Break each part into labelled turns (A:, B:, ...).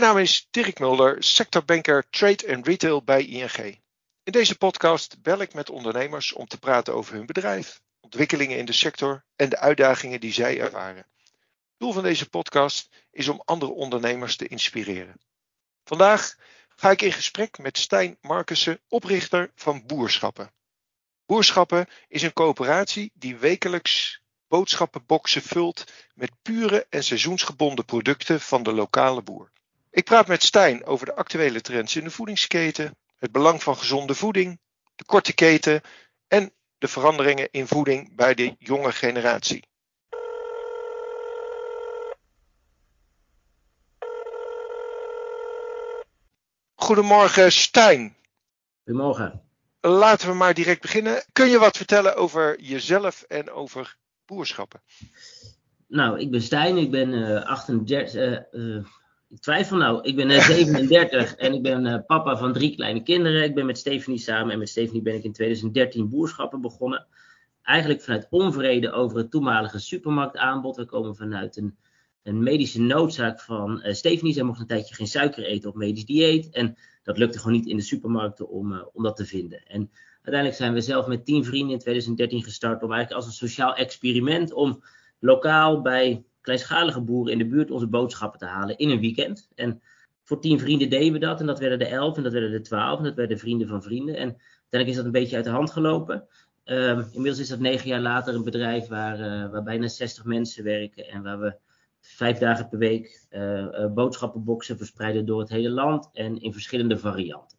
A: Mijn naam is Dirk Mulder, sectorbanker Trade en Retail bij ING. In deze podcast bel ik met ondernemers om te praten over hun bedrijf, ontwikkelingen in de sector en de uitdagingen die zij ervaren. Het doel van deze podcast is om andere ondernemers te inspireren. Vandaag ga ik in gesprek met Stijn Markussen, oprichter van Boerschappen. Boerschappen is een coöperatie die wekelijks boodschappenboxen vult met pure en seizoensgebonden producten van de lokale boer. Ik praat met Stijn over de actuele trends in de voedingsketen, het belang van gezonde voeding, de korte keten en de veranderingen in voeding bij de jonge generatie. Goedemorgen Stijn.
B: Goedemorgen.
A: Laten we maar direct beginnen. Kun je wat vertellen over jezelf en over boerschappen?
B: Nou, ik ben Stijn, ik ben uh, 38, uh, uh, ik twijfel nou, ik ben 37 en ik ben uh, papa van drie kleine kinderen. Ik ben met Stephanie samen en met Stephanie ben ik in 2013 boerschappen begonnen. Eigenlijk vanuit onvrede over het toenmalige supermarktaanbod. We komen vanuit een, een medische noodzaak van uh, Stephanie. Zij mocht een tijdje geen suiker eten op medisch dieet. En dat lukte gewoon niet in de supermarkten om, uh, om dat te vinden. En uiteindelijk zijn we zelf met tien vrienden in 2013 gestart om eigenlijk als een sociaal experiment om lokaal bij kleinschalige boeren in de buurt onze boodschappen te halen in een weekend. En voor tien vrienden deden we dat. En dat werden de elf en dat werden de twaalf. En dat werden vrienden van vrienden. En uiteindelijk is dat een beetje uit de hand gelopen. Um, inmiddels is dat negen jaar later een bedrijf waar, uh, waar bijna 60 mensen werken. En waar we vijf dagen per week uh, boodschappenboxen verspreiden door het hele land. En in verschillende varianten.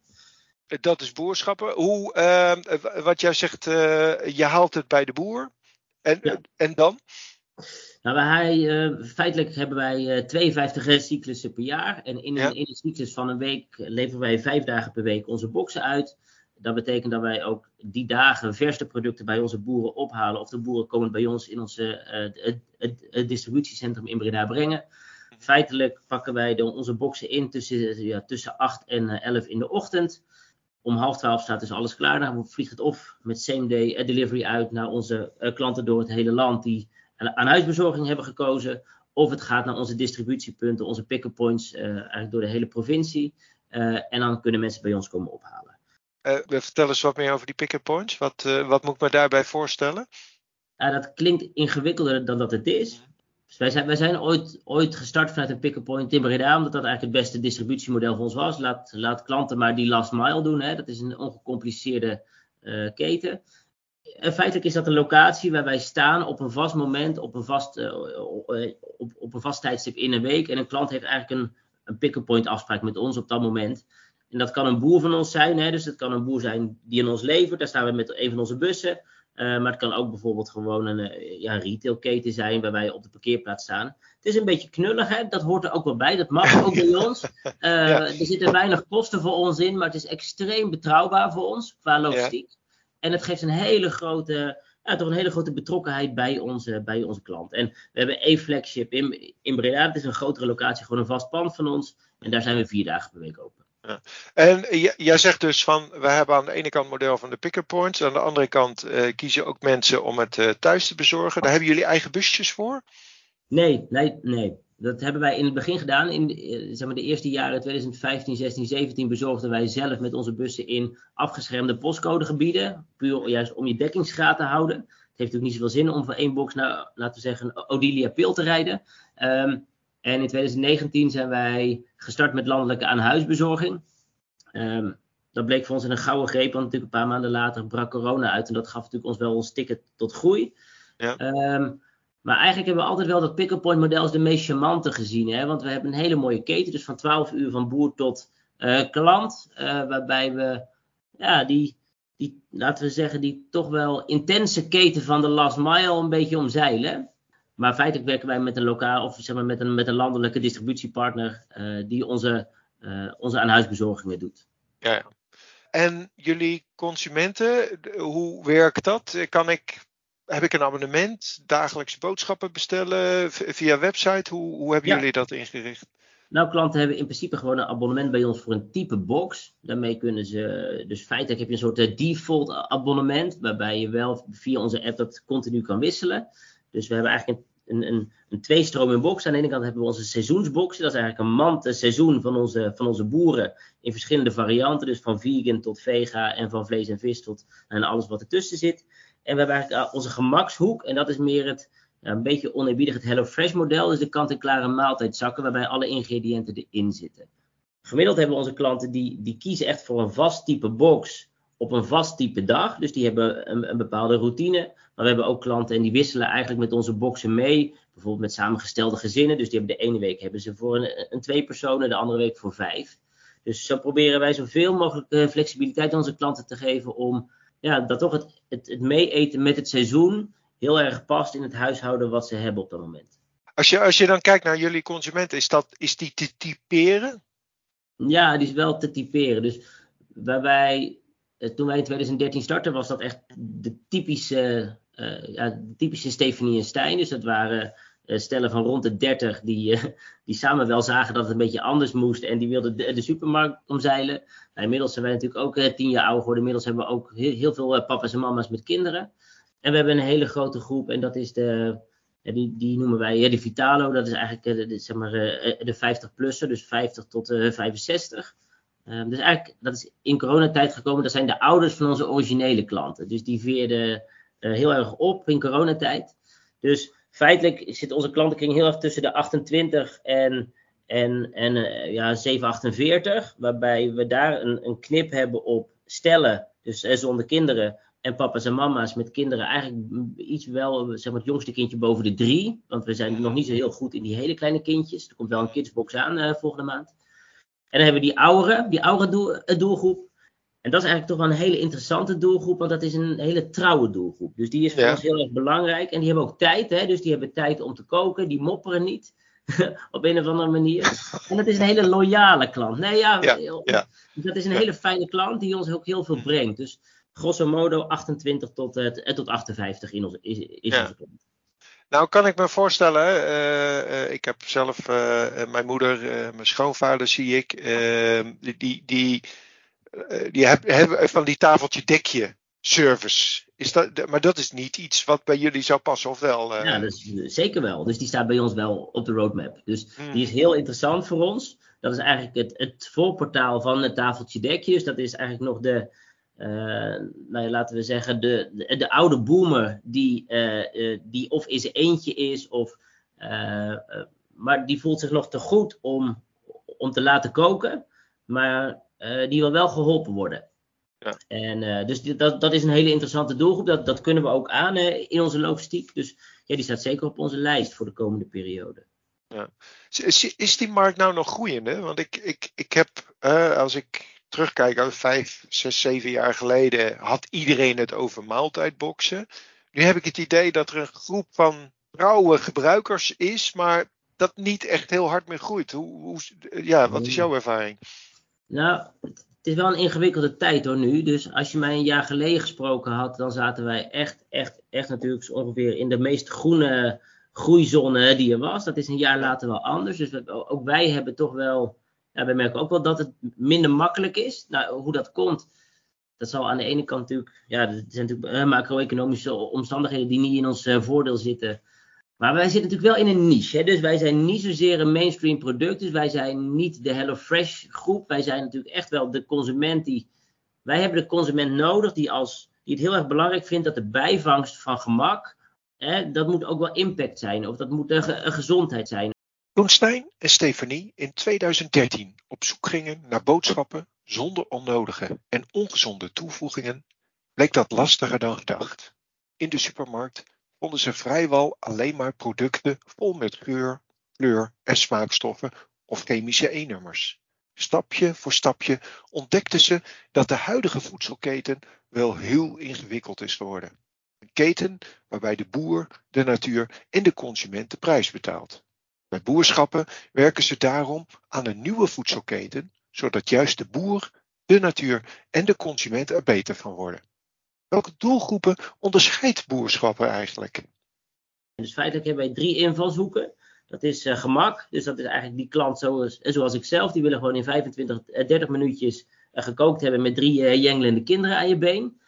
A: Dat is boerschappen. Hoe, ehm, wat jij zegt, je haalt het bij de boer. En, ja. en dan?
B: Nou, wij, uh, feitelijk hebben wij uh, 52 cyclussen per jaar. En in, ja. in een cyclus van een week leveren wij vijf dagen per week onze boxen uit. Dat betekent dat wij ook die dagen verse producten bij onze boeren ophalen. Of de boeren komen bij ons in ons uh, het, distributiecentrum in Breda brengen. Feitelijk pakken wij de, onze boxen in tussen, ja, tussen 8 en 11 in de ochtend. Om half twaalf staat dus alles klaar. Dan vliegt het of met same day delivery uit naar onze klanten door het hele land. Die aan huisbezorging hebben gekozen. Of het gaat naar onze distributiepunten, onze pick-up points, uh, eigenlijk door de hele provincie. Uh, en dan kunnen mensen bij ons komen ophalen.
A: Uh, vertel eens wat meer over die pick-up points. Wat, wat moet ik me daarbij voorstellen?
B: dat klinkt ingewikkelder dan dat het is. Dus wij zijn, wij zijn ooit, ooit gestart vanuit een pick-up point in Breda, omdat dat eigenlijk het beste distributiemodel voor ons was. Laat, laat klanten maar die last mile doen. Hè. Dat is een ongecompliceerde keten. En feitelijk is dat een locatie waar wij staan op een vast moment, op een vast, uh, op, op een vast tijdstip in een week. En een klant heeft eigenlijk een, een pick-up point afspraak met ons op dat moment. En dat kan een boer van ons zijn, hè? dus het kan een boer zijn die aan ons levert. Daar staan we met een van onze bussen. Uh, maar het kan ook bijvoorbeeld gewoon een ja, retailketen zijn waar wij op de parkeerplaats staan. Het is een beetje knullig, hè? dat hoort er ook wel bij. Dat mag ook bij ons. Uh, ja. Er zitten weinig kosten voor ons in, maar het is extreem betrouwbaar voor ons qua logistiek. Ja. En het geeft een hele grote, ja, toch een hele grote betrokkenheid bij onze, bij onze klant. En we hebben één flagship in, in Breda. Het is een grotere locatie, gewoon een vast pand van ons. En daar zijn we vier dagen per week open.
A: Ja. En jij zegt dus van, we hebben aan de ene kant het model van de pick-up points. Aan de andere kant uh, kiezen ook mensen om het uh, thuis te bezorgen. Daar hebben jullie eigen busjes voor?
B: Nee, nee, nee. Dat hebben wij in het begin gedaan. In de, zeg maar de eerste jaren 2015, 16, 17 bezorgden wij zelf met onze bussen in afgeschermde postcodegebieden. Puur juist om je dekkingsgraad te houden. Het heeft natuurlijk niet zoveel zin om van één box naar, laten we zeggen, Odilia Pil te rijden. Um, en in 2019 zijn wij gestart met landelijke aan-huisbezorging. Um, dat bleek voor ons een gouden greep, want natuurlijk een paar maanden later brak corona uit. En dat gaf natuurlijk ons wel ons ticket tot groei. Ja. Um, maar eigenlijk hebben we altijd wel dat pick-up point model als de meest charmante gezien. Hè? Want we hebben een hele mooie keten, dus van 12 uur van boer tot uh, klant. Uh, waarbij we ja, die, die, laten we zeggen, die toch wel intense keten van de last mile een beetje omzeilen. Maar feitelijk werken wij met een lokaal of zeg maar met een, met een landelijke distributiepartner uh, die onze, onze aanhuisbezorgingen doet.
A: Ja. En jullie consumenten, hoe werkt dat? Kan ik heb ik een abonnement, dagelijkse boodschappen bestellen via website? Hoe, hoe hebben ja. jullie dat ingericht?
B: Nou, klanten hebben in principe gewoon een abonnement bij ons voor een type box. Daarmee kunnen ze, dus feitelijk heb je een soort default abonnement, waarbij je wel via onze app dat continu kan wisselen. Dus we hebben eigenlijk een, een, een tweestroom in box. Aan de ene kant hebben we onze seizoensboxen. Dat is eigenlijk een mand seizoen van onze, van onze boeren in verschillende varianten. Dus van vegan tot vega en van vlees en vis tot en alles wat ertussen zit. En we hebben eigenlijk onze gemakshoek. En dat is meer het, een beetje oneerbiedig het HelloFresh model. Dus de kant-en-klare maaltijdzakken waarbij alle ingrediënten erin zitten. Gemiddeld hebben onze klanten die, die kiezen echt voor een vast type box op een vast type dag. Dus die hebben een, een, bepaalde routine. Maar we hebben ook klanten en die wisselen eigenlijk met onze boxen mee. Bijvoorbeeld met samengestelde gezinnen. Dus die hebben de ene week hebben ze voor een, een twee personen, de andere week voor vijf. Dus zo proberen wij zoveel mogelijk uh, flexibiliteit aan onze klanten te geven om ja, dat toch het, het, het meeeten met het seizoen heel erg past in het huishouden wat ze hebben op dat moment.
A: Als je, als je dan kijkt naar jullie consumenten, is, dat, is die te typeren?
B: Ja, die is wel te typeren. Dus waarbij eh, toen wij in 2013 startten, was dat echt de typische, uh, ja, de typische Stefanie en Stijn. Dus dat waren stellen van rond de 30 die, die samen wel zagen dat het een beetje anders moest. En die wilden de, de supermarkt omzeilen. Nou, inmiddels zijn wij natuurlijk ook tien jaar ouder geworden. Inmiddels hebben we ook heel, heel veel papa's en mama's met kinderen. En we hebben een hele grote groep en dat is de, die, die noemen wij de Vitalo. Dat is eigenlijk de, zeg maar, de 50-plusser, dus 50 tot 65. Um, dus eigenlijk, dat is in coronatijd gekomen. Dat zijn de ouders van onze originele klanten. Dus die veerden heel erg op in coronatijd. Dus feitelijk zit onze klantenkring heel erg tussen de 28 en, en, en uh, ja, 748. Waarbij we daar een, een knip hebben op stellen, dus uh, zonder kinderen. En papa's en mama's met kinderen eigenlijk iets wel, zeg maar het jongste kindje boven de drie. Want we zijn nog niet zo heel goed in die hele kleine kindjes. Er komt wel een kidsbox aan volgende maand. En dan hebben we die oudere, die oudere doel, eh, doelgroep. En dat is eigenlijk toch wel een hele interessante doelgroep, want dat is een hele trouwe doelgroep. Dus die is voor ons heel erg belangrijk. En die hebben ook tijd, hè? dus die hebben tijd om te koken, die mopperen niet. op een of andere manier. En dat is een hele loyale klant. Nee, ja, ja, ja. dat is een hele fijne klant die ons ook heel veel brengt. Dus grosso modo 28 tot, uh, tot 58 in onze, is, is onze klant.
A: Nou, kan ik me voorstellen. Uh, uh, ik heb zelf uh, mijn moeder, mijn schoonvader zie ik. Die die, die hebben van die tafeltje dekje service. Is dat, maar dat is niet iets wat bij jullie zou passen, of wel?
B: Ja, dat is, zeker wel. Dus die staat bij ons wel op de roadmap. Dus hmm. die is heel interessant voor ons. Dat is eigenlijk het, het voorportaal van het tafeltje dekje. Dus dat is eigenlijk nog de, uh, nou ja, laten we zeggen, de, de, de oude boomer die, uh, uh, die of in zijn eentje is, of, maar die voelt zich nog te goed om, om te laten koken, maar die wil wel geholpen worden. Ja. En, dus dat, dat is een hele interessante doelgroep, dat, dat kunnen we ook aan in onze logistiek. Dus ja, die staat zeker op onze lijst voor de komende periode.
A: Ja. Is, is die markt nou nog groeiende? Want ik, ik, ik heb, als ik terugkijken, vijf, zes, zeven jaar geleden had iedereen het over maaltijdboxen. Nu heb ik het idee dat er een groep van trouwe gebruikers is, maar dat niet echt heel hard meer groeit. Hoe, hoe, ja, wat is jouw ervaring?
B: Nou, het is wel een ingewikkelde tijd hoor nu. Dus als je mij een jaar geleden gesproken had, dan zaten wij echt, echt, echt natuurlijk ongeveer in de meest groene groeizone die er was. Dat is een jaar later wel anders. Dus ook wij hebben toch wel ja, we merken ook wel dat het minder makkelijk is. Nou, hoe dat komt, dat zal aan de ene kant natuurlijk, ja, er zijn natuurlijk uh, macro-economische omstandigheden die niet in ons uh, voordeel zitten. Maar wij zitten natuurlijk wel in een niche. Hè? Dus wij zijn niet zozeer een mainstream product. Dus wij zijn niet de HelloFresh groep. Wij zijn natuurlijk echt wel de consument die. Wij hebben de consument nodig die, als, die het heel erg belangrijk vindt dat de bijvangst van gemak. Hè, dat moet ook wel impact zijn. Of dat moet een, gezondheid zijn.
A: Toen Stijn en Stefanie in 2013 op zoek gingen naar boodschappen zonder onnodige en ongezonde toevoegingen, bleek dat lastiger dan gedacht. In de supermarkt vonden ze vrijwel alleen maar producten vol met geur, kleur en smaakstoffen of chemische E-nummers. Stapje voor stapje ontdekten ze dat de huidige voedselketen wel heel ingewikkeld is geworden. Een keten waarbij de boer, de natuur en de consument de prijs betaalt. Bij boerschappen werken ze daarom aan een nieuwe voedselketen, zodat juist de boer, de natuur en de consument er beter van worden. Welke doelgroepen onderscheidt boerschappen eigenlijk?
B: Dus feitelijk hebben wij drie invalshoeken. Dat is uh, gemak, dus dat is eigenlijk die klant zoals, eh, zoals ik zelf. Die willen gewoon in 25, 30 eh, minuutjes uh, gekookt hebben met drie jengelende kinderen aan je been.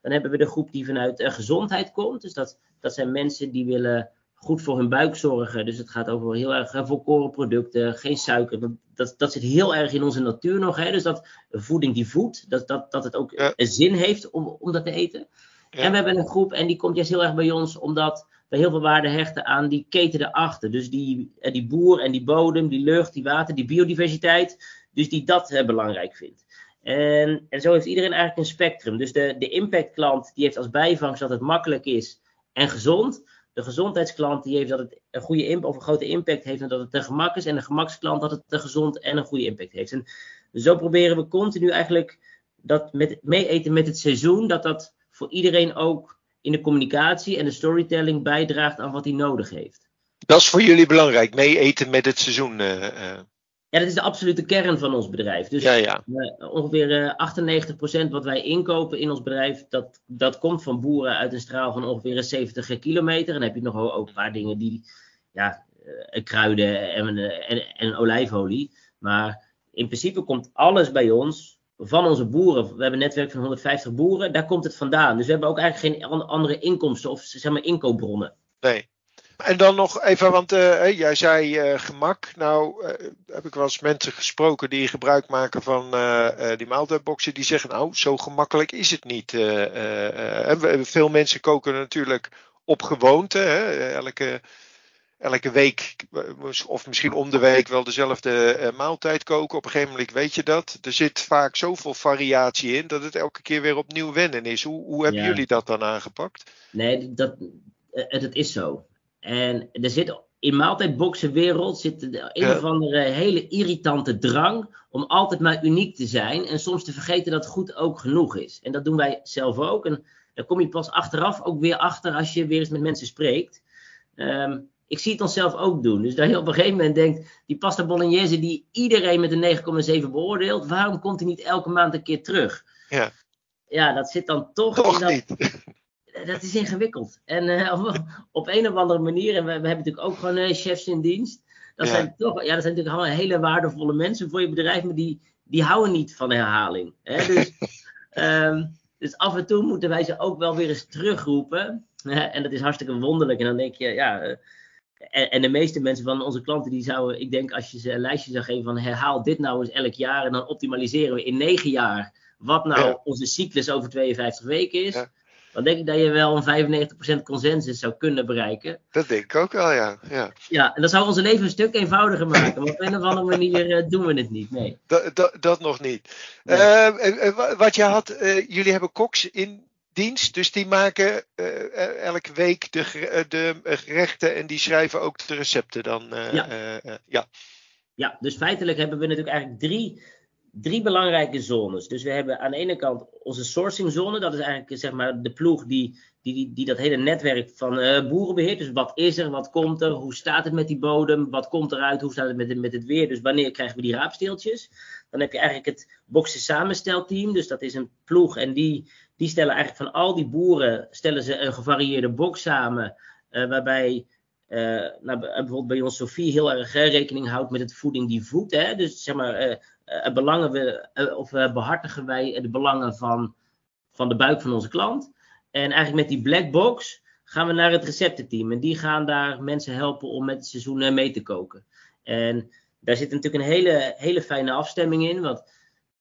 B: dan hebben we de groep die vanuit gezondheid komt. Dus dat, dat zijn mensen die willen goed voor hun buik zorgen. Dus het gaat over heel erg volkoren producten, geen suiker. Dat, dat zit heel erg in onze natuur nog. Hè? Dus dat voeding die voedt, dat, dat, dat het ook een zin heeft om, om dat te eten. En we hebben een groep en die komt juist heel erg bij ons omdat we heel veel waarde hechten aan die keten erachter. Dus die, eh, die boer en die bodem, die lucht, die water, die biodiversiteit. Dus die dat uh, belangrijk vindt. En, en zo heeft iedereen eigenlijk een spectrum. Dus de, de impactklant die heeft als bijvangst dat het makkelijk is en gezond. De gezondheidsklant die heeft dat het een goede impact of een grote impact heeft en dat het te gemak is. En de gemaksklant dat het te gezond en een goede impact heeft. En zo proberen we continu eigenlijk dat met, mee eten met het seizoen, dat dat voor iedereen ook in de communicatie en de storytelling bijdraagt aan wat hij nodig heeft.
A: Dat is voor jullie belangrijk, mee eten met het seizoen. Uh,
B: Ja, dat is de absolute kern van ons bedrijf. Dus
A: ja, ja.
B: Uh, ongeveer 98% wat wij inkopen in ons bedrijf, dat, dat komt van boeren uit een straal van ongeveer 70 kilometer. En dan heb je nog ook een paar dingen die, ja, kruiden en, en, en olijfolie. Maar in principe komt alles bij ons van onze boeren. We hebben een netwerk van 150 boeren, daar komt het vandaan. Dus we hebben ook eigenlijk geen andere inkomsten of zeg maar inkoopbronnen.
A: Nee. En dan nog even, want uh, jij zei uh, gemak. Nou uh, heb ik wel eens mensen gesproken die gebruik maken van die maaltijdboxen. Die zeggen nou, zo gemakkelijk is het niet. veel mensen koken natuurlijk op gewoonte. Hè? Elke elke week of misschien om de week wel dezelfde maaltijd koken. Op een gegeven moment weet je dat. Er zit vaak zoveel variatie in dat het elke keer weer opnieuw wennen is. Hoe, hoe hebben jullie dat dan aangepakt?
B: Nee, dat, uh, dat is zo. En er zit in maaltijdboxenwereld zit een of andere hele irritante drang om altijd maar uniek te zijn en soms te vergeten dat goed ook genoeg is. En dat doen wij zelf ook. En daar kom je pas achteraf ook weer achter als je weer eens met mensen spreekt. Um, ik zie het onszelf ook doen. Dus dat je op een gegeven moment denkt, die pasta bolognese die iedereen met een 9,7 beoordeelt, waarom komt hij niet elke maand een keer terug?
A: Ja,
B: ja dat zit dan toch,
A: toch
B: in dat,
A: niet.
B: Dat is ingewikkeld. En uh, op, op, een of andere manier, en we, we hebben natuurlijk ook gewoon uh, chefs in dienst. Dat, ja. zijn toch, ja, dat zijn natuurlijk allemaal hele waardevolle mensen voor je bedrijf, maar die, die houden niet van herhaling. Hè? Dus, um, dus af en toe moeten wij ze ook wel weer eens terugroepen. en dat is hartstikke wonderlijk. En dan denk je, ja, uh, en, en, de meeste mensen van onze klanten die zouden, ik denk als je ze een lijstje zou geven van herhaal dit nou eens elk jaar en dan optimaliseren we in negen jaar wat nou
A: Ja.
B: onze cyclus over 52 weken is.
A: Ja.
B: Dan denk ik dat je wel een 95% consensus zou kunnen bereiken.
A: Dat denk ik ook wel, ja. ja.
B: Ja, en dat zou onze leven een stuk eenvoudiger maken. Maar op een of andere manier eh, doen we het niet. Nee.
A: Dat, dat, dat nog niet.
B: Nee.
A: Eh, wa- wat je had, eh, jullie hebben koks in dienst, dus die maken eh, elke week de, de gerechten en die schrijven ook de recepten dan.
B: Ja.
A: ja.
B: Ja, dus feitelijk hebben we natuurlijk eigenlijk drie, drie belangrijke zones. Dus we hebben aan de ene kant onze sourcingzone. Dat is eigenlijk zeg maar, de ploeg die, die, die, dat hele netwerk van eh, boeren beheert. Dus wat is er, wat komt er, hoe staat het met die bodem, wat komt eruit, hoe staat het met, met het weer. Dus wanneer krijgen we die raapsteeltjes. Dan heb je eigenlijk het boksen samenstelteam. Dus dat is een ploeg en die, die stellen eigenlijk van al die boeren stellen ze een gevarieerde box samen. eh, waarbij eh, nou, b- bijvoorbeeld bij ons Sofie heel erg rekening houdt met het voeding die voedt. Hè? Dus zeg maar, eh, eh, belangen we, eh, of eh, behartigen wij de belangen van, van de buik van onze klant. En eigenlijk met die black box gaan we naar het receptenteam. En die gaan daar mensen helpen om met het seizoen eh, mee te koken. En daar zit natuurlijk een hele, hele fijne afstemming in. Want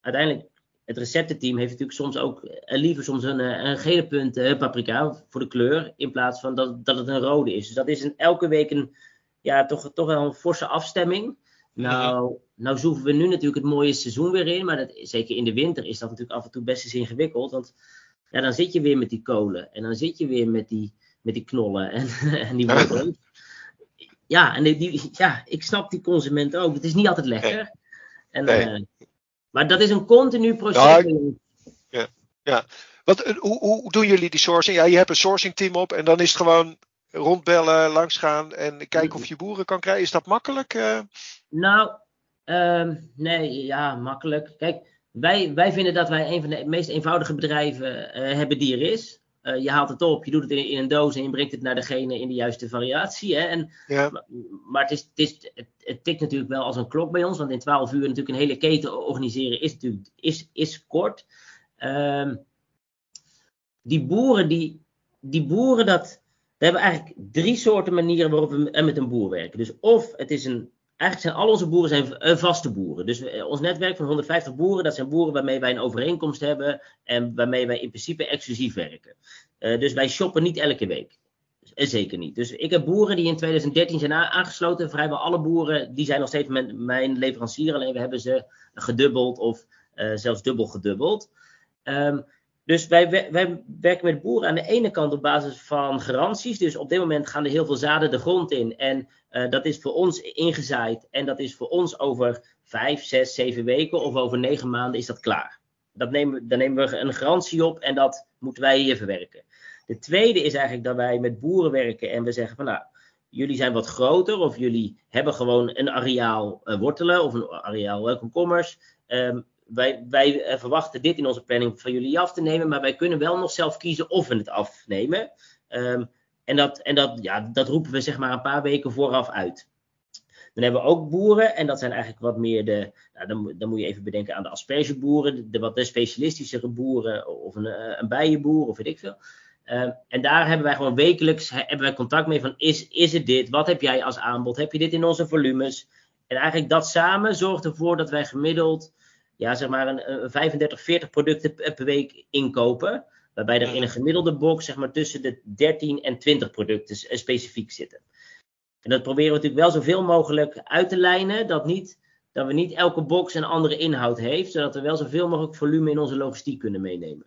B: uiteindelijk, het receptenteam heeft natuurlijk soms ook eh, liever soms een, eh, een gele punt eh, paprika voor de kleur. In plaats van dat, dat het een rode is. Dus dat is een, elke week een, ja, toch, toch wel een forse afstemming. Nou, nou zoeken we nu natuurlijk het mooie seizoen weer in. Maar dat, zeker in de winter is dat natuurlijk af en toe best eens ingewikkeld. Want ja, dan zit je weer met die kolen. En dan zit je weer met die, met die knollen en, en die wortels. Ja, en die, ja, ik snap die consument ook. Het is niet altijd lekker. En,
A: Nee.
B: Maar dat is een continu proces.
A: Ja,
B: ons.
A: Wat, eh, hoe, hoe doen jullie die sourcing? Ja, je hebt een sourcing team op en dan is het gewoon rondbellen, langsgaan en kijken of je boeren kan krijgen. Is dat makkelijk? eh?
B: Nou, ehm, nee, ja, makkelijk. Kijk, wij, wij vinden dat wij een van de meest eenvoudige bedrijven eh, hebben die er is. Eh, je haalt het op, je doet het in, in een doos en je brengt het naar degene in de juiste variatie. Hè? En,
A: Ja.
B: maar maar het, is, het, is, het, het tikt natuurlijk wel als een klok bij ons, want in 12 uur natuurlijk een hele keten organiseren is natuurlijk is, is kort. Ehm, die boeren, die, die boeren dat, we hebben eigenlijk drie soorten manieren waarop we met een boer werken. Dus of het is een. Eigenlijk zijn al onze boeren zijn vaste boeren. Dus ons netwerk van 150 boeren, dat zijn boeren waarmee wij een overeenkomst hebben en waarmee wij in principe exclusief werken. dus wij shoppen niet elke week. Zeker niet. Dus ik heb boeren die in 2013 zijn aangesloten. Vrijwel alle boeren die zijn nog steeds mijn leverancier. Alleen we hebben ze gedubbeld of zelfs dubbel gedubbeld. Um, dus wij, wij, werken met boeren aan de ene kant op basis van garanties. Dus op dit moment gaan er heel veel zaden de grond in. En uh, dat is voor ons ingezaaid. En dat is voor ons over vijf, zes, zeven weken of over negen maanden is dat klaar. Dat nemen, dan nemen we een garantie op en dat moeten wij hier verwerken. De tweede is eigenlijk dat wij met boeren werken en we zeggen van nou, jullie zijn wat groter of jullie hebben gewoon een areaal uh, wortelen of een areaal uh, wij, wij uh, verwachten dit in onze planning van jullie af te nemen, maar wij kunnen wel nog zelf kiezen of we het afnemen. Um, en dat, en dat, ja, dat roepen we zeg maar een paar weken vooraf uit. Dan hebben we ook boeren, en dat zijn eigenlijk wat meer de, nou, dan, dan moet je even bedenken aan de aspergeboeren, de, wat de specialistischere boeren, of een, een bijenboer, of weet ik veel. Uh, en daar hebben wij gewoon wekelijks hebben wij contact mee van is, is het dit? Wat heb jij als aanbod? Heb je dit in onze volumes? En eigenlijk dat samen zorgt ervoor dat wij gemiddeld ja, zeg maar een, een 35, 40 producten per week inkopen. Waarbij er in een gemiddelde box zeg maar, tussen de 13 en 20 producten eh, specifiek zitten. En dat proberen we natuurlijk wel zoveel mogelijk uit te lijnen. Dat, niet, dat we niet elke box een andere inhoud heeft. Zodat we wel zoveel mogelijk volume in onze logistiek kunnen meenemen.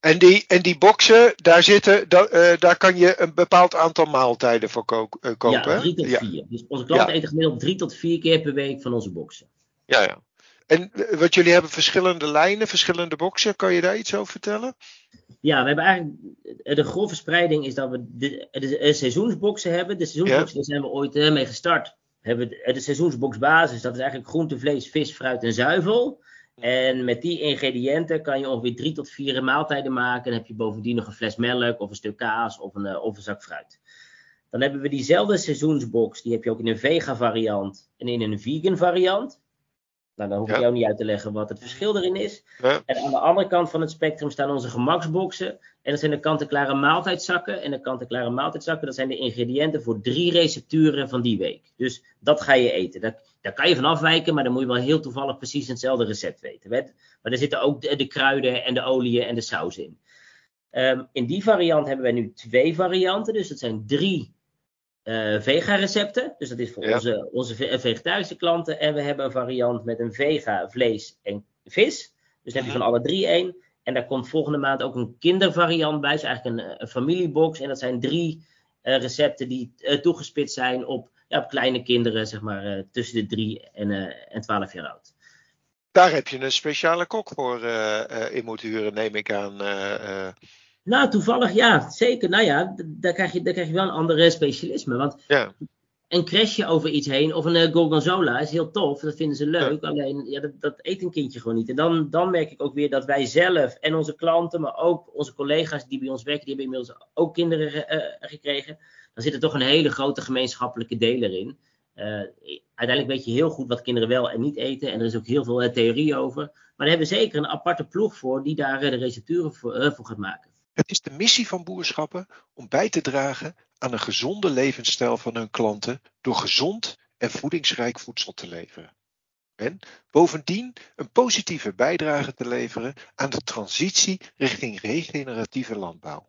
A: En die, en die boxen, daar, zitten, uh, daar kan je een bepaald aantal maaltijden voor ko uh, kopen.
B: Ja, drie tot ja. vier. Dus onze klanten ja. eten gemiddeld drie tot vier keer per week van onze boxen.
A: Ja, ja. En uh, wat jullie hebben verschillende lijnen, verschillende boxen. Kan je daar iets over vertellen?
B: Ja, we hebben eigenlijk. De grove spreiding is dat we de, de, de seizoensboxen hebben. De seizoensboxen, zijn we ooit mee gestart. We hebben de, de seizoensboxbasis, dat is eigenlijk groente, vlees, vis, fruit en zuivel. En met die ingrediënten kan je ongeveer drie tot vier maaltijden maken. Dan heb je bovendien nog een fles melk of een stuk kaas of een, of een zak fruit. Dan hebben we diezelfde seizoensbox. Die heb je ook in een vega variant en in een vegan variant. Nou, dan hoef ik ja. jou niet uit te leggen wat het verschil erin is. Ja. En aan de andere kant van het spectrum staan onze gemaksboxen. En dat zijn de kant-en-klare maaltijdzakken. En de kant-en-klare maaltijdzakken, dat zijn de ingrediënten voor drie recepturen van die week. Dus dat ga je eten. Daar, daar kan je van afwijken, maar dan moet je wel heel toevallig precies hetzelfde recept weten. Maar er zitten ook de, de kruiden en de oliën en de saus in. Um, in die variant hebben wij nu twee varianten. Dus dat zijn drie uh, vega-recepten. Dus dat is voor ja. onze, onze vegetarische klanten. En we hebben een variant met een vega, vlees en vis. Dus dan heb je van alle drie één. En daar komt volgende maand ook een kindervariant bij. Dus eigenlijk een, een familiebox. En dat zijn drie uh, recepten die uh, toegespitst zijn op, ja, op kleine kinderen, zeg maar tussen de drie en, en 12 jaar oud.
A: Daar heb je een speciale kok voor in moeten huren, neem ik aan.
B: Nou, toevallig ja, zeker. Nou ja, daar krijg je, daar krijg je wel een andere specialisme. Want
A: ja.
B: een crashje over iets heen of een uh, gorgonzola is heel tof. Dat vinden ze leuk. Ja. Alleen, ja, dat, dat, eet een kindje gewoon niet. En dan, dan merk ik ook weer dat wij zelf en onze klanten, maar ook onze collega's die bij ons werken, die hebben inmiddels ook kinderen uh, gekregen. Dan zit er toch een hele grote gemeenschappelijke deler in. Uh, uiteindelijk weet je heel goed wat kinderen wel en niet eten. En er is ook heel veel theorie over. Maar daar hebben we zeker een aparte ploeg voor die daar de recepturen voor, voor gaat maken.
A: Het is de missie van boerschappen om bij te dragen aan een gezonde levensstijl van hun klanten door gezond en voedingsrijk voedsel te leveren. En bovendien een positieve bijdrage te leveren aan de transitie richting regeneratieve landbouw.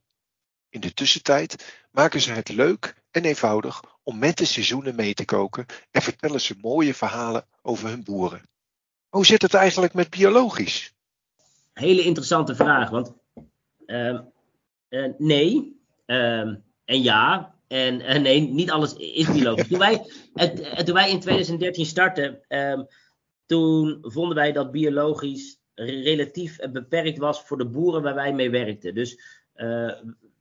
A: In de tussentijd maken ze het leuk en eenvoudig om met de seizoenen mee te koken en vertellen ze mooie verhalen over hun boeren. Hoe zit het eigenlijk met biologisch?
B: Hele interessante vraag, want uh, uh, nee. Uh, en ja. En uh, nee, niet alles is biologisch. toen, wij, het, toen wij in 2013 startten, ehm, toen vonden wij dat biologisch relatief beperkt was voor de boeren waar wij mee werkten. Dus eh,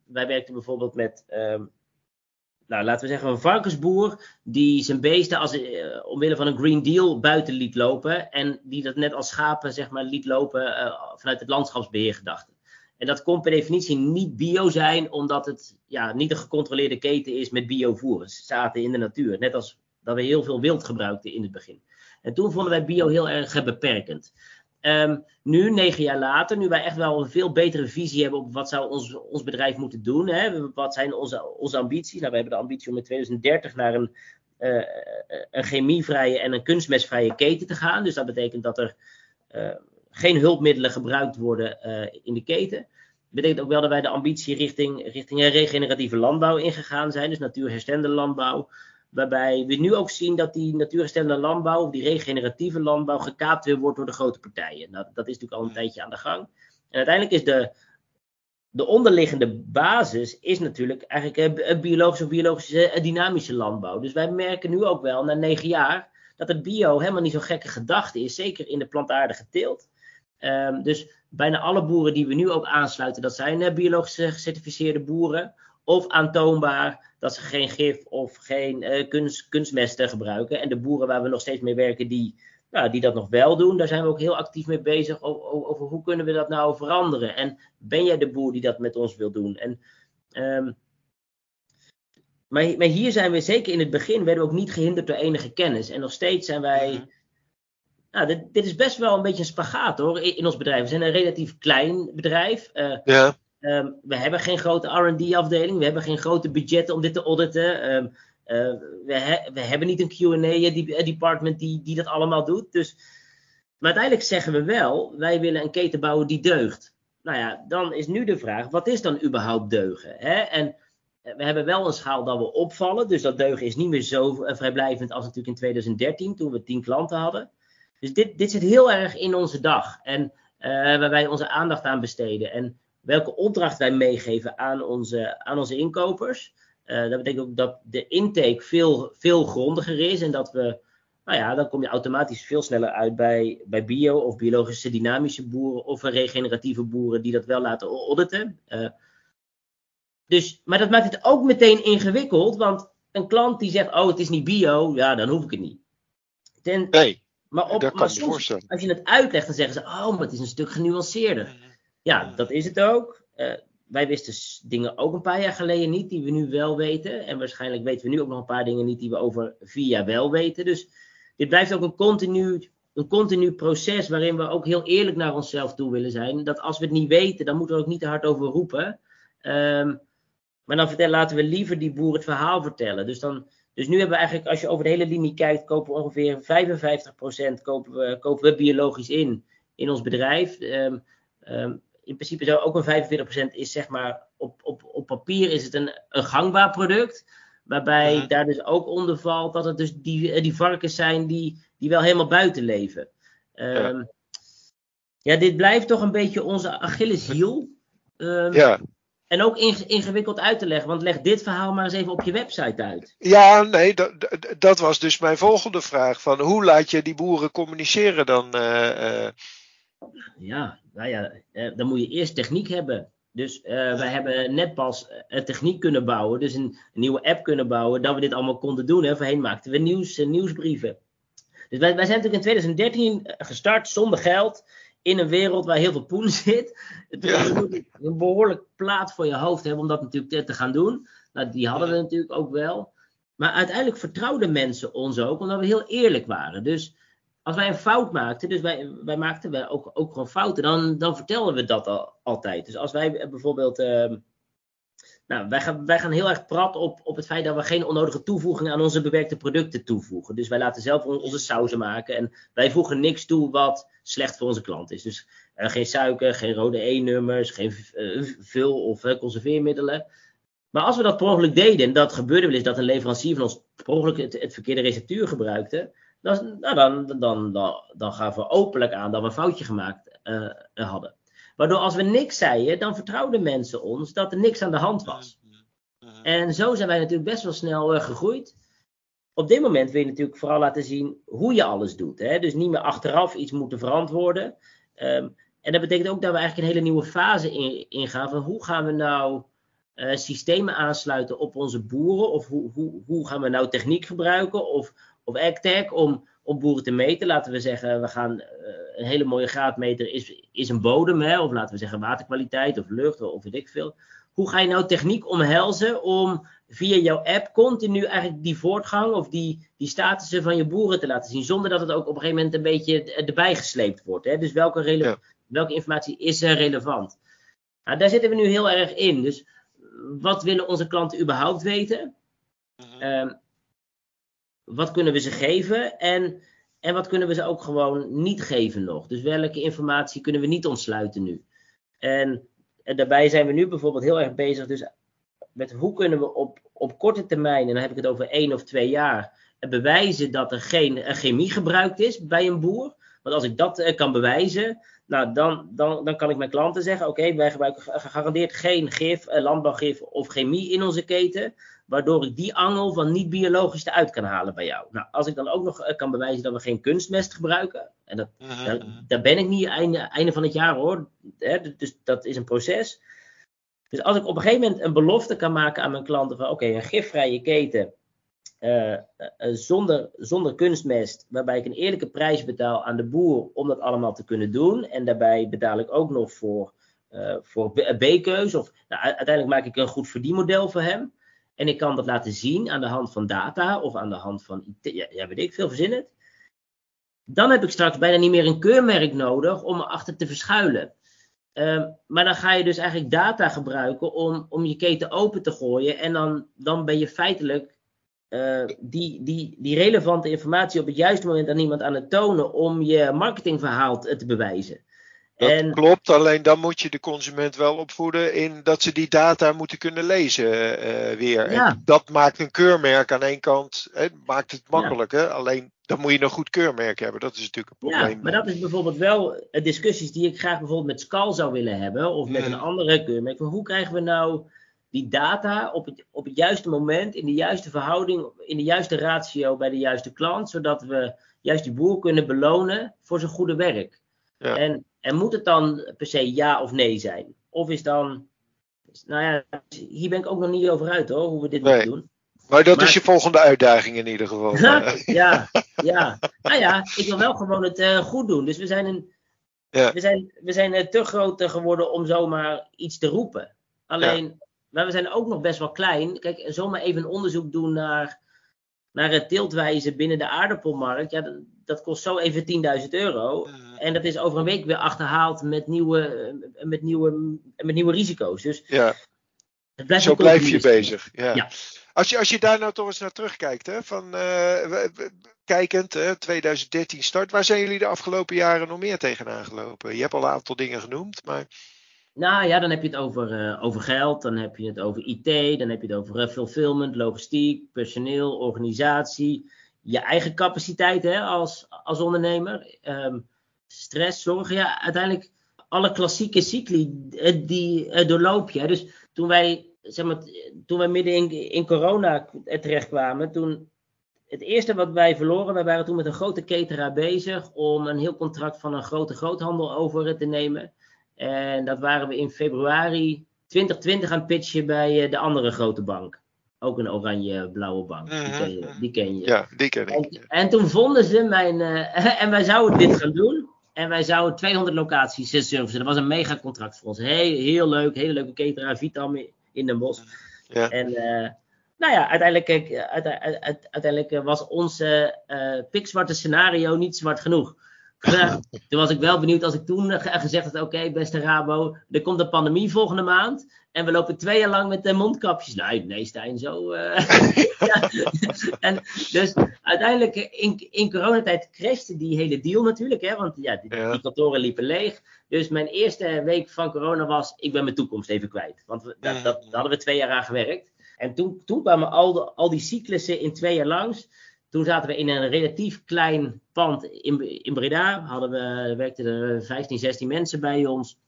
B: wij werkten bijvoorbeeld met ehm, nou, laten we zeggen, een varkensboer die zijn beesten als, omwille van een Green Deal buiten liet lopen. En die dat net als schapen, zeg maar, liet lopen vanuit het landschapsbeheer gedachte. En dat kon per definitie niet bio zijn, omdat het ja, niet een gecontroleerde keten is met biovoer. Ze zaten in de natuur, net als dat we heel veel wild gebruikten in het begin. En toen vonden wij bio heel erg beperkend. Ehm, nu, negen jaar later, nu wij echt wel een veel betere visie hebben op wat zou ons, ons bedrijf moeten doen. Hè? Wat zijn onze, onze ambities? Nou, we hebben de ambitie om in 2030 naar een, uh, een chemievrije en een kunstmestvrije keten te gaan. Dus dat betekent dat er uh, geen hulpmiddelen gebruikt worden uh, in de keten. Dat betekent ook wel dat wij de ambitie richting, richting regeneratieve landbouw ingegaan zijn. Dus natuurherstellende landbouw. Waarbij we nu ook zien dat die natuurherstellende landbouw, of die regeneratieve landbouw, gekaapt weer wordt door de grote partijen. Nou, dat is natuurlijk al een tijdje aan de gang. En uiteindelijk is de, de onderliggende basis is natuurlijk eigenlijk een biologische of biologische dynamische landbouw. Dus wij merken nu ook wel, na negen jaar, dat het bio helemaal niet zo'n gekke gedachte is. Zeker in de plantaardige teelt. Um, dus bijna alle boeren die we nu ook aansluiten, dat zijn uh, biologisch gecertificeerde boeren. Of aantoonbaar dat ze geen gif of geen uh, kunst, kunstmesten gebruiken. En de boeren waar we nog steeds mee werken, die, nou, die dat nog wel doen, daar zijn we ook heel actief mee bezig over, hoe kunnen we dat nou veranderen. En ben jij de boer die dat met ons wil doen? En, um, maar, maar, hier zijn we zeker in het begin, werden we ook niet gehinderd door enige kennis. En nog steeds zijn wij... Nou, dit, dit, is best wel een beetje een spagaat hoor in, in ons bedrijf. We zijn een relatief klein bedrijf. Uh, ja. Um, we hebben geen grote RD-afdeling. We hebben geen grote budgetten om dit te auditen. Um, uh, we, he we, hebben niet een QA-department die, die dat allemaal doet. Dus, maar uiteindelijk zeggen we wel: wij willen een keten bouwen die deugt. Nou ja, dan is nu de vraag: wat is dan überhaupt deugen? Hè? En we hebben wel een schaal dat we opvallen. Dus dat deugen is niet meer zo vrijblijvend als natuurlijk in 2013, toen we 10 klanten hadden. Dus dit, dit zit heel erg in onze dag en uh, waar wij onze aandacht aan besteden. En welke opdracht wij meegeven aan onze, aan onze inkopers. Uh, dat betekent ook dat de intake veel, veel grondiger is en dat we, nou ja, dan kom je automatisch veel sneller uit bij, bij bio of biologische dynamische boeren of regeneratieve boeren die dat wel laten auditen. Uh, dus, maar dat maakt het ook meteen ingewikkeld, want een klant die zegt, oh het is niet bio, ja dan hoef ik het niet.
A: Ten.
B: Maar, op, maar soms, als je het uitlegt, dan zeggen ze: Oh, maar het is een stuk genuanceerder. Ja, dat is het ook. Uh, wij wisten dingen ook een paar jaar geleden niet, die we nu wel weten. En waarschijnlijk weten we nu ook nog een paar dingen niet die we over vier jaar wel weten. Dus dit blijft ook een continu, een continu proces waarin we ook heel eerlijk naar onszelf toe willen zijn. Dat als we het niet weten, dan moeten we er ook niet te hard over roepen. Um, maar dan vertel, laten we liever die boer het verhaal vertellen. Dus dan dus nu hebben we eigenlijk, als je over de hele linie kijkt, kopen we ongeveer 55% kopen we, kopen we biologisch in, in ons bedrijf. Um, um, in principe zou ook een 45% is zeg maar, op, op, op papier is het een, een gangbaar product. Waarbij ja. daar dus ook onder valt dat het dus die, die varkens zijn die, die wel helemaal buiten leven. Um, ja. ja. dit blijft toch een beetje onze Achilleshiel.
A: ja.
B: En ook ingewikkeld uit te leggen, want leg dit verhaal maar eens even op je website uit.
A: Ja, nee, dat, dat was dus mijn volgende vraag. Van hoe laat je die boeren communiceren dan? Uh, uh...
B: Ja, nou ja, uh, dan moet je eerst techniek hebben. Dus wij hebben net pas een techniek kunnen bouwen, dus een, een, nieuwe app kunnen bouwen, dat we dit allemaal konden doen. Hè. Voorheen maakten we nieuws, nieuwsbrieven. Dus wij, wij zijn natuurlijk in 2013 gestart zonder geld in een wereld waar heel veel poen zit. Het ja. een behoorlijk plaat voor je hoofd hebben om dat natuurlijk te gaan doen. Nou, die hadden we natuurlijk ook wel. Maar uiteindelijk vertrouwden mensen ons ook, omdat we heel eerlijk waren. Dus als wij een fout maakten, dus wij, wij maakten wij ook, ook gewoon fouten, dan, dan vertelden we dat al, altijd. Dus als wij bijvoorbeeld. Uh, nou, wij gaan, wij gaan heel erg prat op, op het feit dat we geen onnodige toevoegingen aan onze bewerkte producten toevoegen. Dus wij laten zelf onze sauzen maken en wij voegen niks toe wat slecht voor onze klant is. Dus uh, geen suiker, geen rode E-nummers, geen uh, vul- of uh, conserveermiddelen. Maar als we dat per ongeluk deden, en dat gebeurde wel eens dat een leverancier van ons per ongeluk het, het verkeerde receptuur gebruikte, dan, nou, dan, dan, dan, dan gaven we openlijk aan dat we een foutje gemaakt hadden. Waardoor als we niks zeiden, dan vertrouwden mensen ons dat er niks aan de hand was. En zo zijn wij natuurlijk best wel snel gegroeid op dit moment wil je natuurlijk vooral laten zien hoe je alles doet. Hè? Dus niet meer achteraf iets moeten verantwoorden. Um, en dat betekent ook dat we eigenlijk een hele nieuwe fase in, ingaan van hoe gaan we nou uh, systemen aansluiten op onze boeren? Of hoe, hoe, hoe gaan we nou techniek gebruiken of, of AgTech om, op boeren te meten. Laten we zeggen, we gaan een hele mooie graadmeter is, is een bodem, hè, of laten we zeggen waterkwaliteit of lucht of weet ik veel. Hoe ga je nou techniek omhelzen om via jouw app continu eigenlijk die voortgang of die, die statussen van je boeren te laten zien, zonder dat het ook op een gegeven moment een beetje erbij gesleept wordt. Hè? Dus welke, welke informatie is er relevant? Nou, daar zitten we nu heel erg in. Dus wat willen onze klanten überhaupt weten? Mhm. Ehm, wat kunnen we ze geven? En, en wat kunnen we ze ook gewoon niet geven nog? Dus welke informatie kunnen we niet ontsluiten nu? En, en daarbij zijn we nu bijvoorbeeld heel erg bezig dus met hoe kunnen we op, op korte termijn, en dan heb ik het over één of twee jaar, bewijzen dat er geen chemie gebruikt is bij een boer. Want als ik dat eh, kan bewijzen, nou, dan, dan, dan kan ik mijn klanten zeggen: Oké, wij gebruiken gegarandeerd geen gif, eh, landbouwgif of chemie in onze keten. Waardoor ik die angel van niet biologisch eruit kan halen bij jou. Nou, als ik dan ook nog eh, kan bewijzen dat we geen kunstmest gebruiken. En dat, daar, daar, ben ik niet einde, einde van het jaar hoor. Hè, dus dat is een proces. Dus als ik op een gegeven moment een belofte kan maken aan mijn klanten van oké, een gifvrije keten uh, zonder, zonder kunstmest, waarbij ik een eerlijke prijs betaal aan de boer om dat allemaal te kunnen doen. En daarbij betaal ik ook nog voor, uh, voor B-keus. Of nou, uiteindelijk maak ik een goed verdienmodel voor hem. En ik kan dat laten zien aan de hand van data of aan de hand van, ja, ja weet ik veel, verzin het. Dan heb ik straks bijna niet meer een keurmerk nodig om erachter te verschuilen. Ehm, maar dan ga je dus eigenlijk data gebruiken om, om je keten open te gooien. En dan, dan ben je feitelijk uh, die, die, die relevante informatie op het juiste moment aan iemand aan het tonen om je marketingverhaal te bewijzen.
A: Dat en, klopt, alleen dan moet je de consument wel opvoeden in dat ze die data moeten kunnen lezen uh, weer. Ja. En dat maakt een keurmerk aan één kant, hè, maakt het makkelijk. Ja. Hè? Alleen dan moet je een goed keurmerk hebben. Dat is natuurlijk een probleem.
B: Ja, maar dat is bijvoorbeeld wel discussies die ik graag bijvoorbeeld met Scal zou willen hebben. Of met een andere keurmerk. Van hoe krijgen we nou die data op het, op het juiste moment, in de juiste verhouding, in de juiste ratio bij de juiste klant. Zodat we juist die boer kunnen belonen voor zijn goede werk. Ja. En, en moet het dan per se ja of nee zijn? Of is dan. Nou ja, hier ben ik ook nog niet over uit hoor, hoe we dit moeten doen.
A: Maar dat is je volgende uitdaging in ieder geval.
B: ja, ja. Nou ja, ik wil wel gewoon het uh, goed doen. Dus we zijn, een, ja. we zijn, we zijn uh, te groot geworden om zomaar iets te roepen. Alleen, ja. maar we zijn ook nog best wel klein. Kijk, zomaar even een onderzoek doen naar, naar het tiltwijze binnen de aardappelmarkt. Ja, dat, dat kost zo even 10.000 euro. En dat is over een week weer achterhaald met nieuwe, met nieuwe, met nieuwe risico's. Dus
A: ja. Zo blijf je bezig. Ja. ja. Als, je, als je daar nou toch eens naar terugkijkt, hè, van, uh, kijkend, hè, 2013 start, waar zijn jullie de afgelopen jaren nog meer tegenaan gelopen? Je hebt al een aantal dingen genoemd, maar.
B: Nou ja, dan heb je het over, uh, over geld, dan heb je het over IT, dan heb je het over uh, fulfillment, logistiek, personeel, organisatie, je eigen capaciteit hè, als, als ondernemer, um, stress, zorgen. Ja, uiteindelijk alle klassieke cycli, die doorloop je. Dus toen wij zeg maar, toen wij midden in, in corona terechtkwamen, toen het eerste wat wij verloren, wij waren toen met een grote cateraar bezig om een heel contract van een grote groothandel over te nemen. En dat waren we in februari 2020 aan het pitchen bij eh, de andere grote bank. Ook een oranje-blauwe bank. Die, mhm, ken je,
A: die ken je. Ja, die ken
B: ik. En, en toen vonden ze mijn. Uh, en wij zouden dit gaan doen. En wij zouden 200 locaties servicen. Dat was een mega contract voor ons. Heel, heel leuk, hele leuke cateraar. Vitam in Den Bosch. Ja. En uh, nou ja, uiteindelijk, uiteindelijk was ons uh, pikzwarte scenario niet zwart genoeg. Toen was ik wel benieuwd als ik toen gezegd had: Oké, beste Rabo, er komt een pandemie volgende maand. En we lopen twee jaar lang met de mondkapjes. Nee, nee, Stijn, zo. Uh, ja. en dus uiteindelijk in, in coronatijd crashte die hele deal natuurlijk. Hè, want ja die, die, kantoren liepen leeg. Dus mijn eerste week van corona was: ik ben mijn toekomst even kwijt. Want we, dat, dat, daar hadden we twee jaar aan gewerkt. En toen, toen kwamen al, de, al die cyclussen in twee jaar langs. Toen zaten we in een relatief klein pand in, in Breda. Hadden we, werkten er 15, 16 mensen bij ons.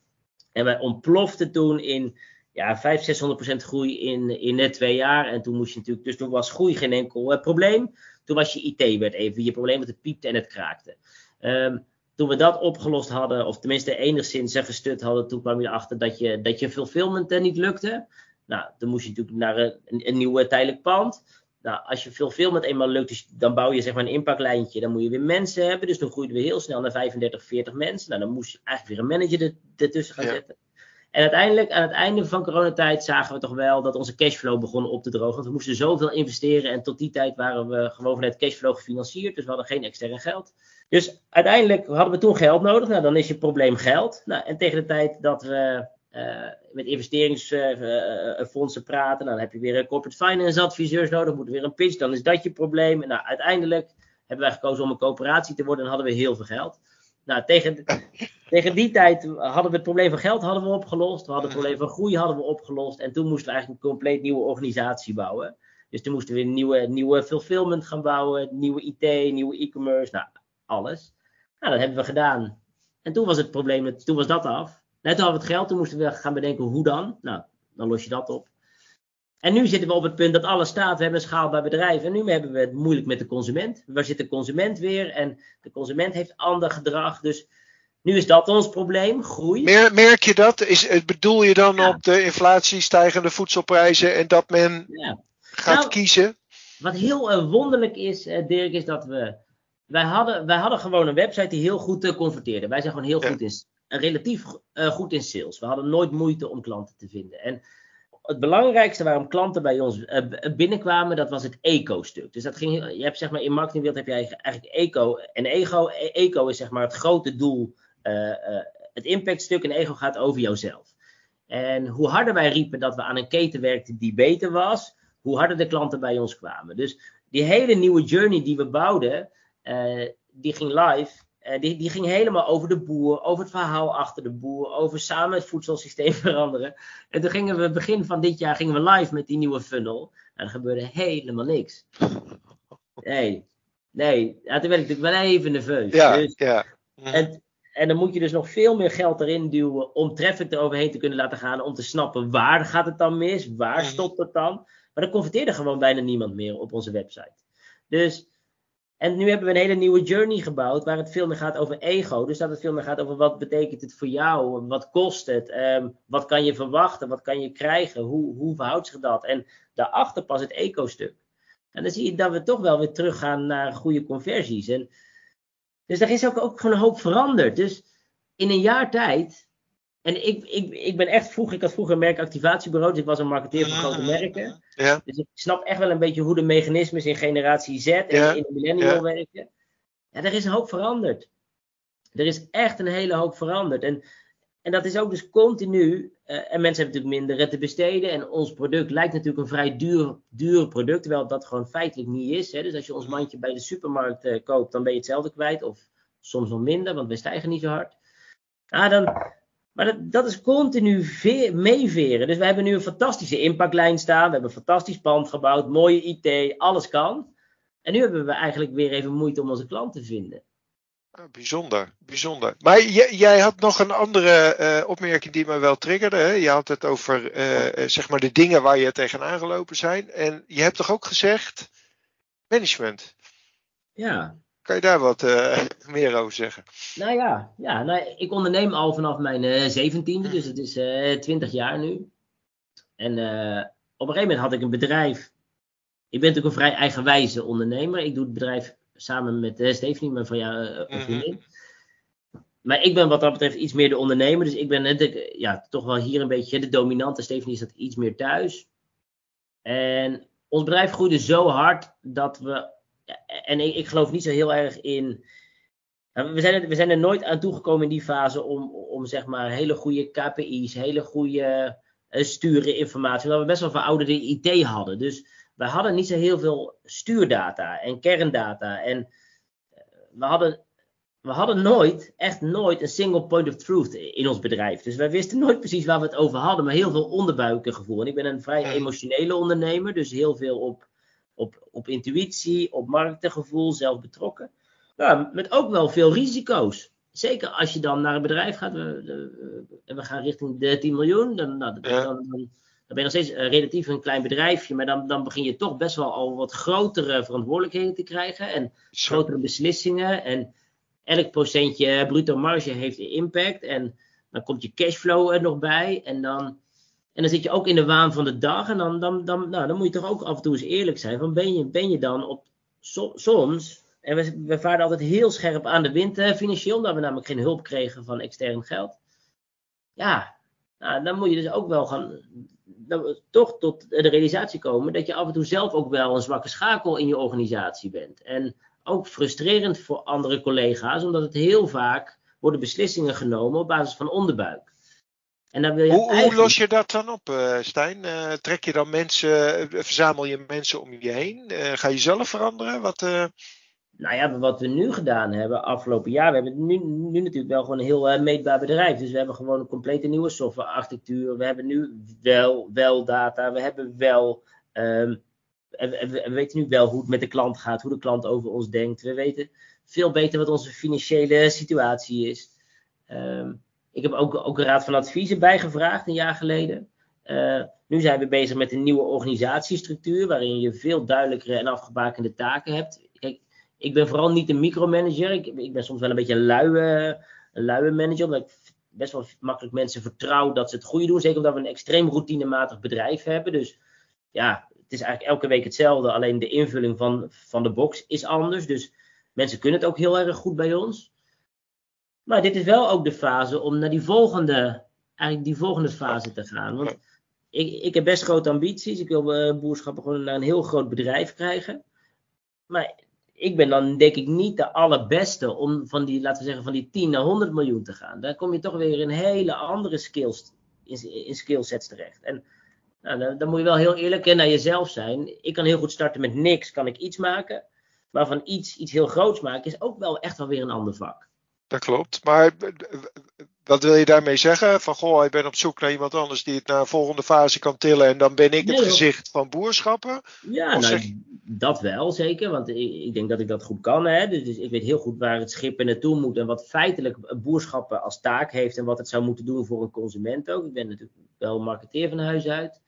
B: En wij ontploften toen in ja, 500, 600% groei in, in net twee jaar. En toen moest je natuurlijk, dus toen was groei geen enkel uh, probleem. Toen was je IT werd even je probleem, want het piepte en het kraakte. Um, toen we dat opgelost hadden, of tenminste enigszins gestut hadden, toen kwam je erachter dat je, dat je fulfillment uh, niet lukte. Nou, toen moest je natuurlijk naar een, een nieuw tijdelijk pand. Nou, als je fulfillment eenmaal lukt, dus dan bouw je zeg maar een impactlijntje. Dan moet je weer mensen hebben. Dus dan groeiden we heel snel naar 35, 40 mensen. Nou, dan moest je eigenlijk weer een manager ertussen gaan zetten. En uiteindelijk, aan het einde van coronatijd, zagen we toch wel dat onze cashflow begon op te drogen. Want we moesten zoveel investeren. En tot die tijd waren we gewoon vanuit cashflow gefinancierd. Dus we hadden geen extern geld. Dus uiteindelijk hadden we toen geld nodig. Nou, dan is je probleem geld. Nou, en tegen de tijd dat we met investeringsfondsen praten. Dan heb je weer een corporate finance adviseurs nodig. Moet weer een pitch. Dan is dat je probleem. En nou, uiteindelijk hebben wij gekozen om een coöperatie te worden. En hadden we heel veel geld. Nou, tegen, tegen die tijd hadden we het probleem van geld hadden we opgelost. We hadden het probleem van groei hadden we opgelost. En toen moesten we eigenlijk een compleet nieuwe organisatie bouwen. Dus toen moesten we een nieuwe, nieuwe fulfillment gaan bouwen. Nieuwe IT, nieuwe e-commerce. Nou, alles. Nou, dat hebben we gedaan. En toen was het probleem, toen was dat af. Net hadden we het geld, toen moesten we gaan bedenken hoe dan. Nou, dan los je dat op. En nu zitten we op het punt dat alles staat. We hebben een schaalbaar bedrijf. En nu hebben we het moeilijk met de consument. Waar zit de consument weer? En de consument heeft ander gedrag. Dus nu is dat ons probleem, groei.
A: Merk je dat? Is, bedoel je dan op de inflatie, stijgende voedselprijzen en dat men ja. gaat nou, kiezen?
B: Wat heel uh, wonderlijk is, uh, Dirk, is dat we. Wij hadden, wij hadden gewoon een website die heel goed converteerde. Wij zijn gewoon heel goed in relatief uh, goed in sales. We hadden nooit moeite om klanten te vinden. En het belangrijkste waarom klanten bij ons uh, binnenkwamen, dat was het eco-stuk. Dus dat ging, je hebt zeg maar in marketingwereld heb je eigenlijk eco en ego. E, eco is zeg maar het grote doel, uh, het impactstuk en ego gaat over jouzelf. En hoe harder wij riepen dat we aan een keten werkten die beter was, hoe harder de klanten bij ons kwamen. Dus die hele nieuwe journey die we bouwden, die ging live uh, die, die ging helemaal over de boer, over het verhaal achter de boer, over samen het voedselsysteem veranderen. En toen gingen we begin van dit jaar gingen we live met die nieuwe funnel. En er gebeurde helemaal niks. Nee, nee. Ja, toen werd ik natuurlijk wel even nerveus.
A: Ja, dus, ja.
B: En, en dan moet je dus nog veel meer geld erin duwen om traffic eroverheen te kunnen laten gaan. Om te snappen waar gaat het dan mis, waar mhm. stopt het dan. Maar dan converteerde gewoon bijna niemand meer op onze website. Dus en nu hebben we een hele nieuwe journey gebouwd, waar het veel meer gaat over ego. Dus dat het veel meer gaat over wat betekent het voor jou, wat kost het, um, wat kan je verwachten, wat kan je krijgen, hoe, hoe verhoudt zich dat. En daarachter pas het eco-stuk. En dan zie je dat we toch wel weer teruggaan naar goede conversies. En, dus er is ook, ook gewoon een hoop veranderd. Dus in een jaar tijd en ik, ik, ik ben echt vroeg, ik had vroeger een merkactivatiebureau, dus ik was een marketeer voor grote merken.
A: Ja.
B: Dus ik snap echt wel een beetje hoe de mechanismes in generatie Z en in de millennial ja. werken. Ja, er is een hoop veranderd. Er is echt een hele hoop veranderd. En, en dat is ook dus continu. Uh, en mensen hebben natuurlijk minder te besteden. En ons product lijkt natuurlijk een vrij duur, duur product, terwijl dat gewoon feitelijk niet is. Hè. Dus als je ons mandje bij de supermarkt uh, koopt, dan ben je hetzelfde kwijt. Of soms nog minder, want wij stijgen niet zo hard. Ja, dan, maar dat, dat is continu meeveren. Dus we hebben nu een fantastische impactlijn staan. We hebben een fantastisch pand gebouwd. Mooie IT. Alles kan. En nu hebben we eigenlijk weer even moeite om onze klant te vinden.
A: bijzonder, bijzonder. Maar jij had nog een andere uh, opmerking die me wel triggerde. Hè? Je had het over uh, zeg maar de dingen waar je tegenaan gelopen zijn. En je hebt toch ook gezegd management?
B: Ja.
A: Kan je daar wat uh, meer over zeggen?
B: Nou ja, ja nou, ik onderneem al vanaf mijn uh, zeventiende, dus het is uh, twintig jaar nu. En op een gegeven moment had ik een bedrijf. Ik ben natuurlijk een vrij eigenwijze ondernemer. Ik doe het bedrijf samen met uh, Stephanie, mijn van jou, mm vriendin. Maar ik ben wat dat betreft iets meer de ondernemer. Dus ik ben de, ja, toch wel hier een beetje de dominante. Stephanie is dat iets meer thuis. En ons bedrijf groeide zo hard dat we en ik, ik, geloof niet zo heel erg in. Nou, we zijn, er, we zijn er nooit aan toegekomen in die fase om, om zeg maar hele goede KPI's, hele goede uh, sturen informatie. Omdat we best wel verouderde IT hadden. Dus we hadden niet zo heel veel stuurdata en kerndata. En eh, we hadden, we hadden nooit, echt nooit, een single point of truth in ons bedrijf. Dus wij wisten nooit precies waar we het over hadden, maar heel veel onderbuikengevoel. En ik ben een vrij emotionele ondernemer, dus heel veel op op, op intuïtie, op marktgevoel, zelf betrokken. Ja, met ook wel veel risico's. Zeker als je dan naar een bedrijf gaat, we, we, we gaan richting de 10 miljoen, dan, nou, dan, dan, dan, ben je nog steeds uh, relatief een klein bedrijfje, maar dan, dan begin je toch best wel al wat grotere verantwoordelijkheden te krijgen en grotere beslissingen. En elk procentje bruto marge heeft impact en dan komt je cashflow er nog bij en dan En dan zit je ook in de waan van de dag. En dan, dan, dan, nou, dan moet je toch ook af en toe eens eerlijk zijn. Van ben, je, ben je dan op soms. En we, we vaarden altijd heel scherp aan de wind financieel. Omdat we namelijk geen hulp kregen van extern geld. Ja, nou, dan moet je dus ook wel gaan. toch tot de realisatie komen dat je af en toe zelf ook wel een zwakke schakel in je organisatie bent. En ook frustrerend voor andere collega's, omdat het heel vaak worden beslissingen genomen op basis van onderbuik.
A: En dan wil je hoe, hoe, los je dat dan op, uh, Stijn? Uh, trek je dan mensen, eh, verzamel je mensen om je heen? ga je zelf veranderen? Wat,
B: Nou ja, wat we nu gedaan hebben afgelopen jaar, we hebben nu, nu natuurlijk wel gewoon een heel meetbaar bedrijf. Dus we hebben gewoon een complete nieuwe softwarearchitectuur. We hebben nu wel, wel data, we hebben wel. Um, we, we, weten nu wel hoe het met de klant gaat, hoe de klant over ons denkt. We weten veel beter wat onze financiële situatie is. Um, ik heb ook, ook een raad van advies erbij gevraagd een jaar geleden. Uh, nu zijn we bezig met een nieuwe organisatiestructuur, waarin je veel duidelijkere en afgebakende taken hebt. Ik ben vooral niet een micromanager. Ik, ik ben soms wel een beetje een luie, luie manager, omdat ik best wel makkelijk mensen vertrouw dat ze het goede doen. Zeker omdat we een extreem routinematig bedrijf hebben. Dus ja, het is eigenlijk elke week hetzelfde, alleen de invulling van, van de box is anders. Dus mensen kunnen het ook heel erg goed bij ons. Maar dit is wel ook de fase om naar die volgende, eigenlijk die volgende fase te gaan. Want ik, ik heb best grote ambities. Ik wil uh, boerschappen gewoon naar een heel groot bedrijf krijgen. Maar ik ben dan denk ik niet de allerbeste om van die, laten we zeggen, van die 10 naar 100 miljoen te gaan. Dan kom je toch weer in hele andere skills, in, in skillsets terecht. En nou, dan, moet je wel heel eerlijk naar jezelf zijn. Ik kan heel goed starten met niks, kan ik iets maken. Maar van iets, iets heel groots maken is ook wel echt wel weer een ander vak
A: dat klopt. Maar wat wil je daarmee zeggen? Van goh, ik ben op zoek naar iemand anders die het naar een volgende fase kan tillen en dan ben ik het gezicht van boerschappen?
B: Ja, nou, dat wel zeker, want ik, ik, denk dat ik dat goed kan. Hè? Dus, dus, ik weet heel goed waar het schip naartoe moet en wat feitelijk boerschappen als taak heeft en wat het zou moeten doen voor een consument ook. Ik ben natuurlijk wel marketeer van huis uit.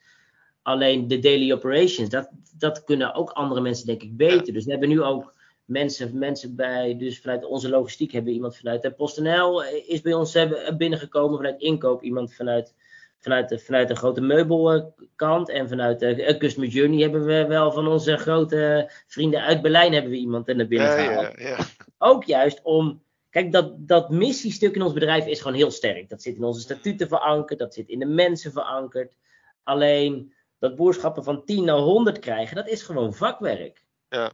B: Alleen de daily operations, dat, dat kunnen ook andere mensen denk ik beter. Dus we hebben nu ook mensen, mensen bij, dus vanuit onze logistiek hebben we iemand vanuit de PostNL eh, is bij ons hebben, binnengekomen, vanuit inkoop iemand vanuit, vanuit, de, vanuit de grote meubelkant en vanuit de Customer Journey hebben we wel van onze grote vrienden uit Berlijn hebben we iemand naar binnen gehaald. Ja, ja, Ook juist om, kijk dat, dat missiestuk in ons bedrijf is gewoon heel sterk. Dat zit in onze statuten verankerd, dat zit in de mensen verankerd. Alleen dat boerschappen van 10 naar 100 krijgen, dat is gewoon vakwerk.
A: Ja.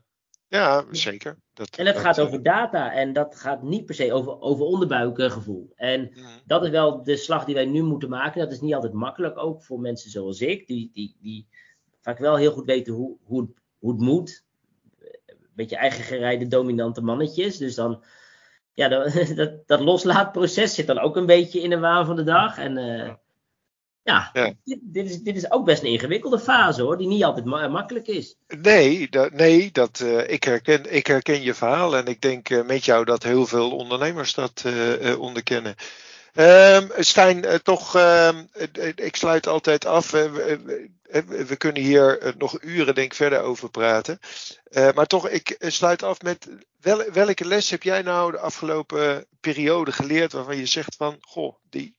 A: Ja, zeker.
B: Dat, en het gaat over data en dat gaat niet per se over, over onderbuikgevoel. En mhm. dat is wel de slag die wij nu moeten maken. Dat is niet altijd makkelijk, ook voor mensen zoals ik, die, die, die vaak wel heel goed weten hoe, hoe, het, hoe het moet. Een beetje eigen gerijde dominante mannetjes. Dus dan, ja, dat, dat, dat loslaatproces zit dan ook een beetje in de waan van de dag. En uh, ja, Dit, dit, is, dit is ook best een ingewikkelde fase hoor, die niet altijd makkelijk is.
A: Nee, dat, nee dat, uh, ik, herken, ik herken je verhaal en ik denk uh, met jou dat heel veel ondernemers dat uh, onderkennen. Um, Stijn, toch, ehm, ik sluit altijd af. We, we, kunnen hier nog uren denk ik verder over praten. maar toch, ik sluit af met wel, welke les heb jij nou de afgelopen periode geleerd waarvan je zegt van, goh, die,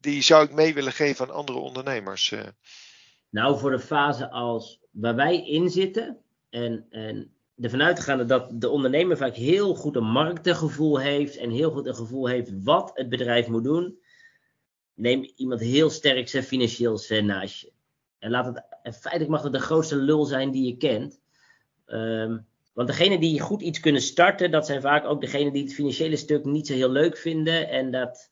A: die zou ik mee willen geven aan andere ondernemers?
B: Nou, voor de fase als waar wij in zitten en, en ervan uitgaande dat de ondernemer vaak heel goed een marktgevoel heeft en heel goed een gevoel heeft wat het bedrijf moet doen, neem iemand heel sterk zijn financieel naast je. En laat het, feitelijk mag het de grootste lul zijn die je kent. Um, want degenen die goed iets kunnen starten, dat zijn vaak ook degenen die het financiële stuk niet zo heel leuk vinden en dat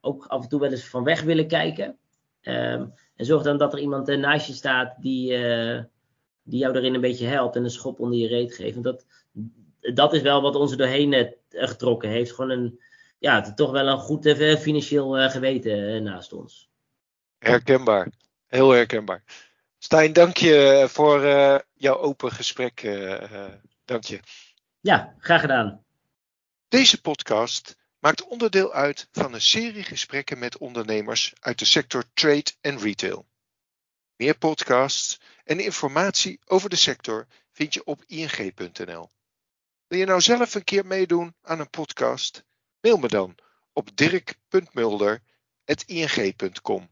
B: ook af en toe wel eens van weg willen kijken. Um, en zorg dan dat er iemand naast je staat die, uh, die jou erin een beetje helpt en een schop onder je reet geeft. dat, dat is wel wat ons doorheen uh, getrokken heeft. Gewoon een, ja, toch wel een goed uh, financieel geweten naast ons.
A: Herkenbaar, heel herkenbaar. Stijn, dank je voor jouw open gesprek. dank je.
B: Ja, graag gedaan.
A: Deze podcast maakt onderdeel uit van een serie gesprekken met ondernemers uit de sector trade en retail. Meer podcasts en informatie over de sector vind je op ing.nl. Wil je nou zelf een keer meedoen aan een podcast? Mail me dan op dirk.mulder.ing.com.